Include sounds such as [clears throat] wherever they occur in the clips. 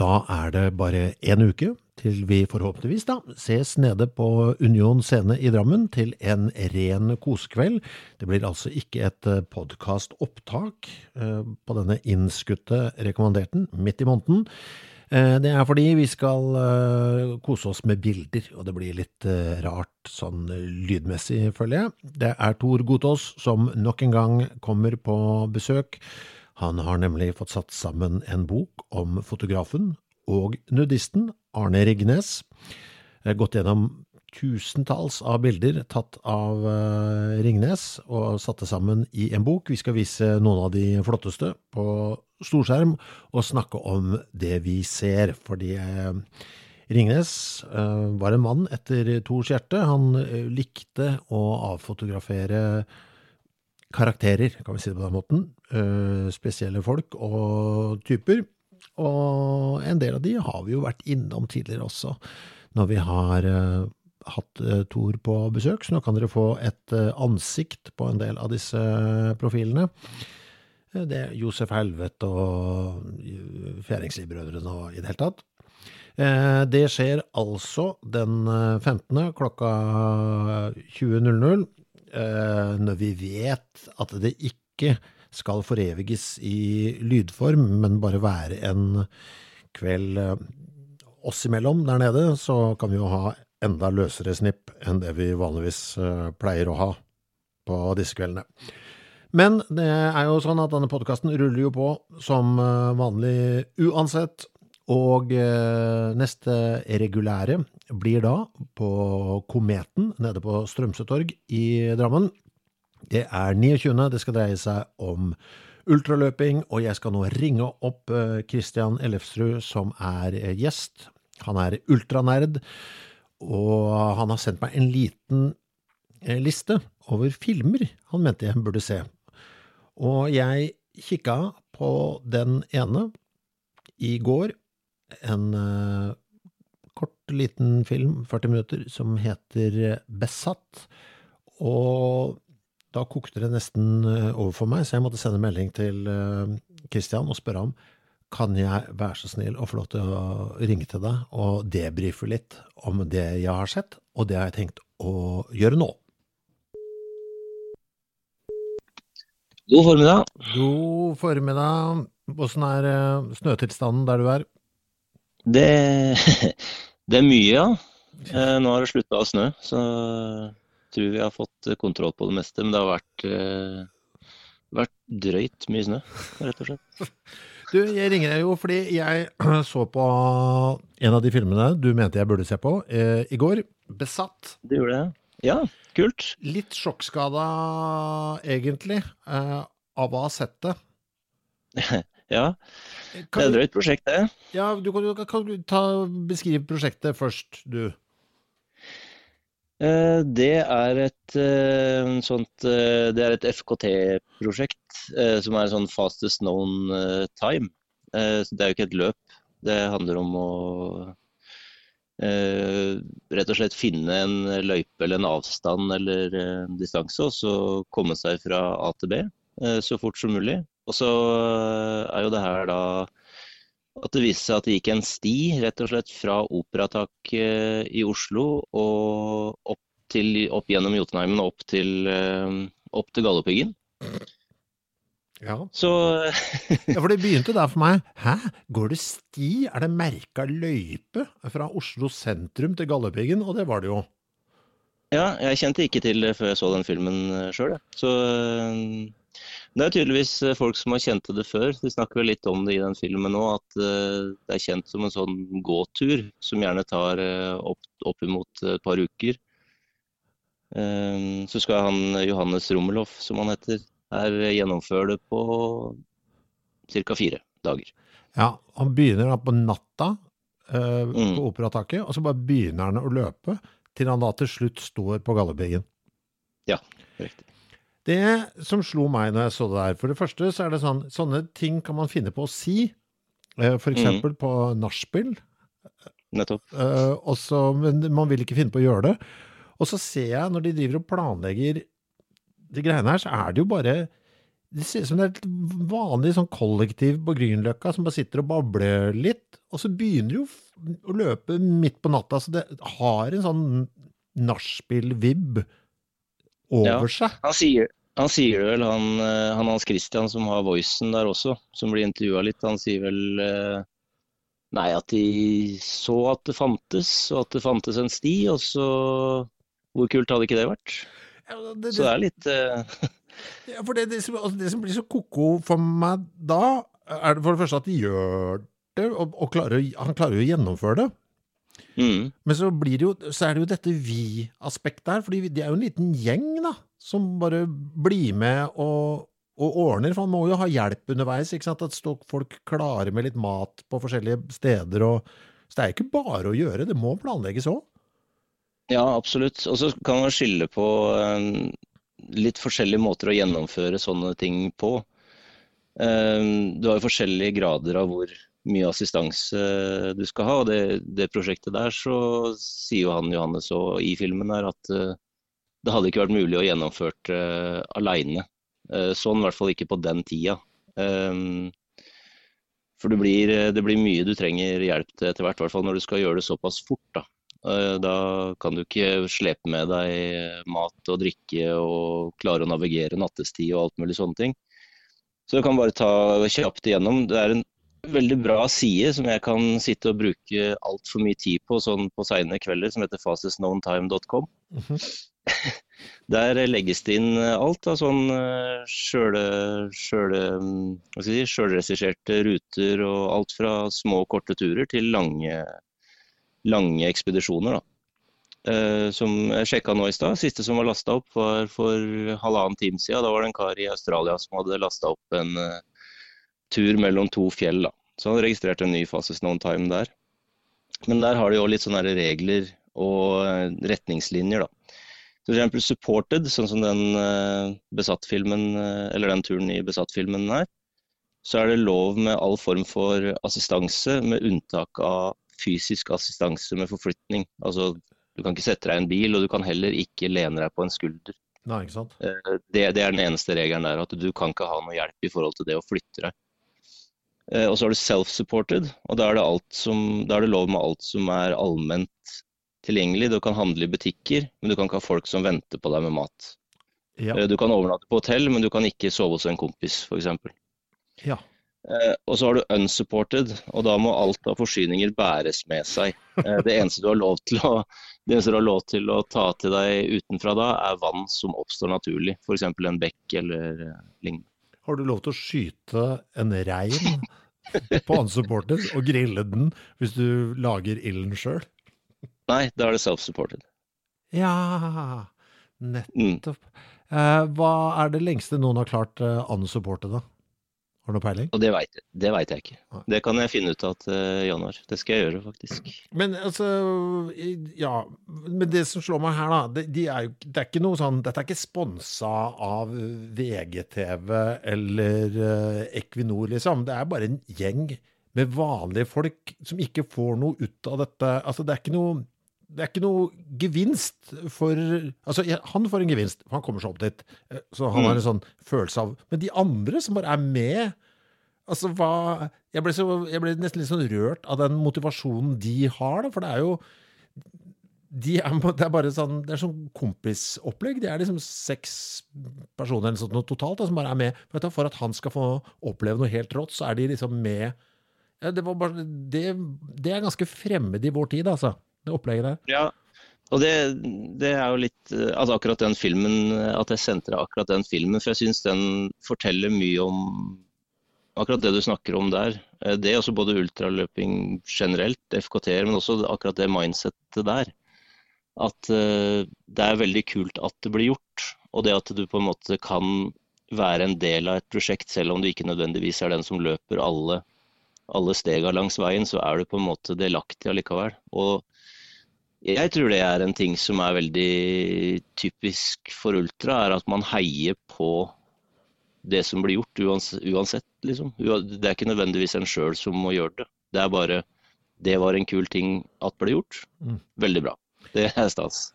Da er det bare én uke til vi forhåpentligvis da ses nede på Union scene i Drammen til en ren kosekveld. Det blir altså ikke et podkastopptak på denne innskutte rekommanderten midt i måneden. Det er fordi vi skal kose oss med bilder, og det blir litt rart sånn lydmessig, føler jeg. Det er Tor Gotaas som nok en gang kommer på besøk. Han har nemlig fått satt sammen en bok om fotografen og nudisten Arne Rignes. Gått gjennom tusentalls av bilder tatt av Ringnes og satt det sammen i en bok. Vi skal vise noen av de flotteste på storskjerm og snakke om det vi ser, fordi Ringnes var en mann etter Tors hjerte. Han likte å avfotografere karakterer, kan vi si det på den måten, spesielle folk og typer, og en del av de har vi jo vært innom tidligere også, når vi har hatt Tor på besøk, så nå kan dere få et ansikt på en del av disse profilene. Det er Josef Helvet og Fjæringslivbrødrene og i det hele tatt. Det skjer altså den 15. klokka 20.00, når vi vet at det ikke skal foreviges i lydform, men bare være en kveld oss imellom der nede, så kan vi jo ha enda løsere snipp enn det vi vanligvis pleier å ha på disse kveldene. Men det er jo sånn at denne podcasten ruller jo på som vanlig uansett, og neste regulære blir da på Kometen nede på Strømsøtorg i Drammen. Det er 29. Det skal dreie seg om ultraløping, og jeg skal nå ringe opp Kristian Ellefsrud som er gjest. Han er ultranerd, og han har sendt meg en liten liste over filmer han mente jeg burde se. Og jeg kikket på den ene i går, en kort, liten film, 40 minutter, som heter Besatt, og da kokte det nesten over for meg, så jeg måtte sende melding til Christian og spørre ham, kan jeg være så snill å få lov til å ringe til deg og debrife litt om det jeg har sett, og det har jeg tenkt å gjøre nå. God formiddag. God formiddag. Åssen er snøtilstanden der du er? Det, [laughs] det er mye, ja. Nå har det sluttet å snø, så jeg tror vi har fått kontroll på det meste. Men det har vært, vært drøyt mye snø, rett og slett. [laughs] Du, jeg ringer deg jo fordi jeg [clears throat] så på en av de filmene du mente jeg burde se på eh, i går. Besatt. Det gjorde jeg. Ja, kult. Litt sjokkskada, egentlig, eh, av å ha sett det. [laughs] ja. Det er et drøyt prosjekt, det. Ja, du kan, kan du ta, beskrive prosjektet først, du. Det er et sånt Det er et FKT-prosjekt som er sånn fastest known time. Så det er jo ikke et løp. Det handler om å rett og slett finne en løype eller en avstand eller en distanse, og så komme seg fra A til B så fort som mulig. Og så er jo det her da at det viste seg at det gikk en sti rett og slett fra Operataket i Oslo og opp, til, opp gjennom Jotunheimen og opp til, opp til Galdhøpiggen. Ja. Så [laughs] ja, for det begynte der for meg. Hæ, går det sti? Er det merka løype fra Oslo sentrum til Galdhøpiggen? Og det var det jo. ja, jeg kjente ikke til det før jeg så den filmen sjøl, jeg. Så eh, det er tydeligvis eh, folk som har kjent til det før. De snakker vel litt om det i den filmen nå, at eh, det er kjent som en sånn gåtur som gjerne tar eh, opp, oppimot et par uker. Eh, Så skal han Johannes Rommelhoff, som han heter, her gjennomføre det på ca. fire dager. Ja, Han begynner da på natta eh, Mm. på Operataket, og så bare begynner han å løpe til han da til slutt står på Galdhøpiggen. Ja, riktig. Det som slo meg når jeg så det der, for det første så er det sånn, sånne ting kan man finne på å si, eh, for eksempel på nachspiel, Nettopp. eh, og men man vil ikke finne på å gjøre det. Og så ser jeg når de driver og planlegger de greiene her, så er det jo bare det ser ut som det er et vanlig sånn kollektiv på Grünerløkka som bare sitter og babler litt, og så begynner de jo å løpe midt på natta, så det har en sånn nachspiel-vibb over seg. Han sier, han sier det vel, han, eh, han Hans Christian som har voicen der også, som blir intervjua litt, han sier vel eh, Nei, at de så at det fantes, og at det fantes en sti, og så Hvor kult hadde ikke det vært? Ja, det, Så det er litt eh, [laughs] Ja, for det, det, som, altså det som blir så ko-ko for meg da, er det for det første at de gjør det, og, og klarer, han klarer jo å gjennomføre det. Mm, Men så, blir det jo, så er det jo dette vi-aspektet her, fordi de er jo en liten gjeng da, som bare blir med og, og ordner, for han må jo ha hjelp underveis, ikke sant? At folk klare med litt mat på forskjellige steder, og, så det er ikke bare å gjøre, det må planlegges også. Ja, absolutt. Og så kan man skille på eh, litt forskjellige måter å gjennomføre sånne ting på. Eh, Du har jo forskjellige grader av hvor mye assistanse du skal ha. og det, det prosjektet der så sier jo han Johannes og i filmen her at eh, det hadde ikke vært mulig å gjennomføre det aleine. Sånn i hvert fall ikke på den tida. Eh, For det blir, det blir mye du trenger hjelp til etter hvert, i hvert fall når du skal gjøre det såpass fort. da. Eh, Da kan du ikke slepe med deg mat og drikke og klare å navigere nattestid og alt mulig sånne ting. Så du kan bare ta kjapt igjennom. Det er en veldig bra side som jeg kan sitte og bruke altfor mye tid på sånn på seine kvelder, som heter fastestknowntime.com. [laughs] Der legges det inn alt av sånn eh, mm, jeg si, ruter og alt fra små, korte turer til lange, lange ekspedisjoner. Da. Eh, som jeg sjekka nå i stad. Siste som var lasta opp, var for halvannen time siden. Da var det en kar i Australia som hadde lasta opp en eh, tur mellom to fjell. Da. Så han registrerte en ny fase Known Time der. Men der har de jo litt sånne regler og eh, retningslinjer, da. For eksempel supported, sånn som den eh, besatt-filmen, eh, eller den turen i besatt-filmen her. Så er det lov med all form for assistanse, med unntak av fysisk assistanse med forflytning. Altså, du kan ikke sette deg i en bil, og du kan heller ikke lene deg på en skulder. Nei, Det, det er den eneste regelen der, at du kan ikke ha noe hjelp i forhold til det å flytte deg. Eh, Og så har du self-supported, og da er, det alt som, da er det lov med alt som er allment tilgjengelig. Du kan handle i butikker, men du kan ikke ha folk som venter på deg med mat. Ja. Eh, Du kan overnatte på hotell, men du kan ikke sove hos en kompis, f.eks. ja. Eh, Og så har du unsupported, og da må alt av forsyninger bæres med seg. Det eneste du har lov til å, det eneste du har lov til å ta til deg utenfra da, er vann som oppstår naturlig. F.eks. en bekk eller lignende. Har du lov til å skyte en rein på unsupported og grille den hvis du lager ilden sjøl? Nei, da er det self-supported. Ja, Mm. nettopp. Eh, hva er det lengste noen har klart uh, unsupported, da? Har du noe peiling? Og det veit jeg, jeg ikke. Det kan jeg finne ut av til januar. Det skal jeg gjøre, faktisk. Men altså, ja Men det som slår meg her, da, det, de er jo, det er ikke noe sånn Dette er ikke sponsa av VGTV eller uh, Equinor, liksom. Det er bare en gjeng med vanlige folk som ikke får noe ut av dette. Altså, det er ikke noe det er ikke noe gevinst for Altså, han får en gevinst, for han kommer seg opp dit. eh, Så han Mm. har en sånn følelse av Men de andre som bare er med Altså, hva Jeg ble, så, jeg ble nesten litt sånn rørt av den motivasjonen de har, da, for det er jo de er, [laughs] det er bare sånn, det er sånn kompisopplegg. De er liksom seks personer eller sånt, noe totalt da, som bare er med. For, for at han skal få oppleve noe helt rått, så er de liksom med ja, det, bare, det, det, er ganske fremmed i vår tid, altså. Det opplegget der. Ja, og det, det, er jo litt at Akkurat den filmen, at jeg sendte akkurat den filmen, for jeg syns den forteller mye om akkurat det du snakker om der. Eh, det er også både ultraløping generelt, FKT-er, men også akkurat det mindsettet der at uh, det er veldig kult at det blir gjort. Og det at du på en måte kan være en del av et prosjekt, selv om du ikke nødvendigvis er den som løper alle, alle stega langs veien, så er du på en måte delaktig allikevel. Og jeg tror det er en ting som er veldig typisk for ultra, er at man heier på det som blir gjort, uansett. Liksom. Det er ikke nødvendigvis en sjøl som må gjøre det. Det er bare det var en kul ting at ble gjort. Mm. Veldig bra. Det er stas.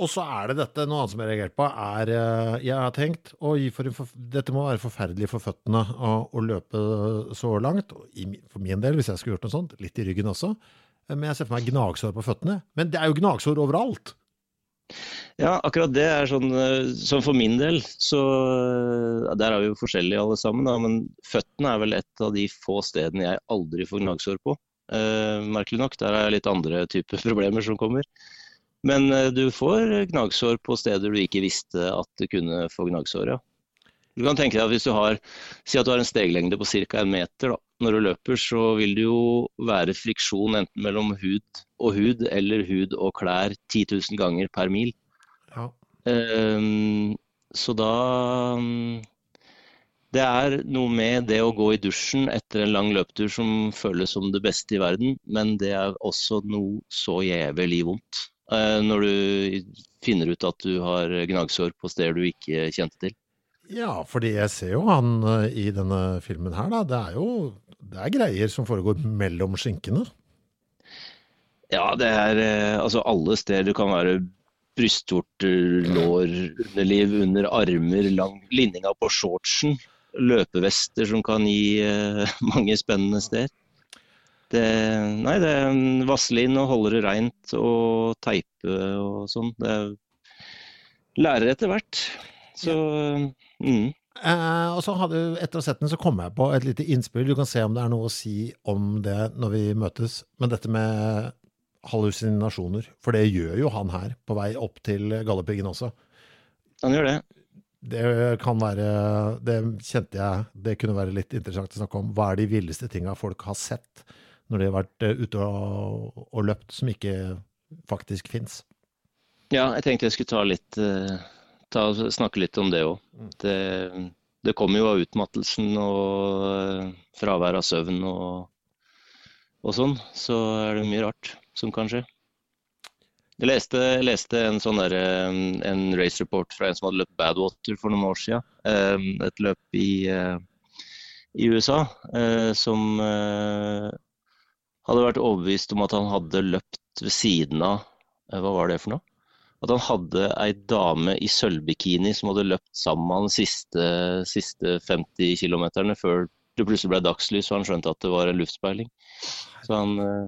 Og så er det dette, noe annet som jeg har reagert på, er eh, Jeg har tenkt oi, for, dette må være forferdelig for føttene å, å løpe så langt. For min del, hvis jeg skulle gjort noe sånt. Litt i ryggen også. Men jeg ser for meg gnagsår på føttene. Men det er jo gnagsår overalt. Ja, akkurat det er sånn Som for min del, så Der er vi jo forskjellige alle sammen, da, men føttene er vel et av de få stedene jeg aldri får gnagsår på. Eh, merkelig nok. Der er litt andre typer [laughs] problemer som kommer. Men eh, du får gnagsår på steder du ikke visste at du kunne få gnagsår. ja. Du kan tenke deg at hvis du har, Si at du har en steglengde på ca. en meter. da. Når du løper, så vil det jo være friksjon enten mellom hud og hud eller hud og klær 10 000 ganger per mil. Ja. Um, så da Det er noe med det å gå i dusjen etter en lang løptur som føles som det beste i verden, men det er også noe så jævlig vondt. Eh, når du finner ut at du har gnagsår på steder du ikke kjente til. Ja, fordi jeg ser jo han eh, i denne filmen her, da. Det er jo det er greier som foregår mellom skinkene. Ja, det er eh, altså alle steder. Det kan være brystvorter, lår, underliv, under armer, lang linninga på shortsen. Løpevester som kan gi [laughs] mange spennende steder. Det, nei, det er vaselin og holde det reint og teipe og sånn. Det lærer etter hvert. Så mm. Eh, og så hadde, Etter å ha sett den, så kom jeg på et lite innspill. Du kan se om det er noe å si om det når vi møtes. Men dette med hallusinasjoner. For det gjør jo han her, på vei opp til Galdhøpiggen også. Han gjør det. Det kan være Det kjente jeg Det kunne være litt interessant å snakke om. Hva er de villeste tinga folk har sett? Når de har vært eh, ute og, og løpt, som ikke faktisk fins. Ja, jeg tenkte jeg skulle ta litt, eh, ta, snakke litt om det òg. Mm. Det, det kommer jo av utmattelsen og eh, fravær av søvn og, og, sånn. Så er det mye rart som kan skje. Jeg leste, leste en sånn der, en race report fra en som hadde løpt Badwater for noen år siden. Et løp i, i USA som hadde vært overbevist om at han hadde løpt ved siden av eh, Hva var det for noe? At han hadde ei dame i sølvbikini som hadde løpt sammen med han de siste, siste 50 km før det plutselig ble dagslys og han skjønte at det var en luftspeiling. Så han, eh,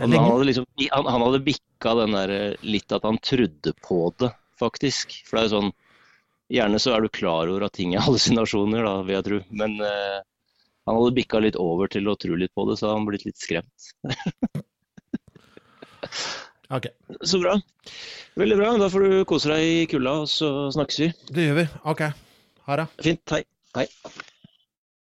han, han hadde, liksom, han, han hadde bikka den der eh, litt at han trodde på det, faktisk. For det er jo sånn Gjerne så er du klar over at ting er [laughs] hallusinasjoner, da, vil jeg tro. Men uh, han hadde bikka litt over til å tro litt på det, så han blitt litt skremt. [laughs] ok. Så bra. Veldig bra. Da får du kose deg i kulda, og så snakkes vi. Det gjør vi. Ok. Ha det. Fint. Hei. Hei.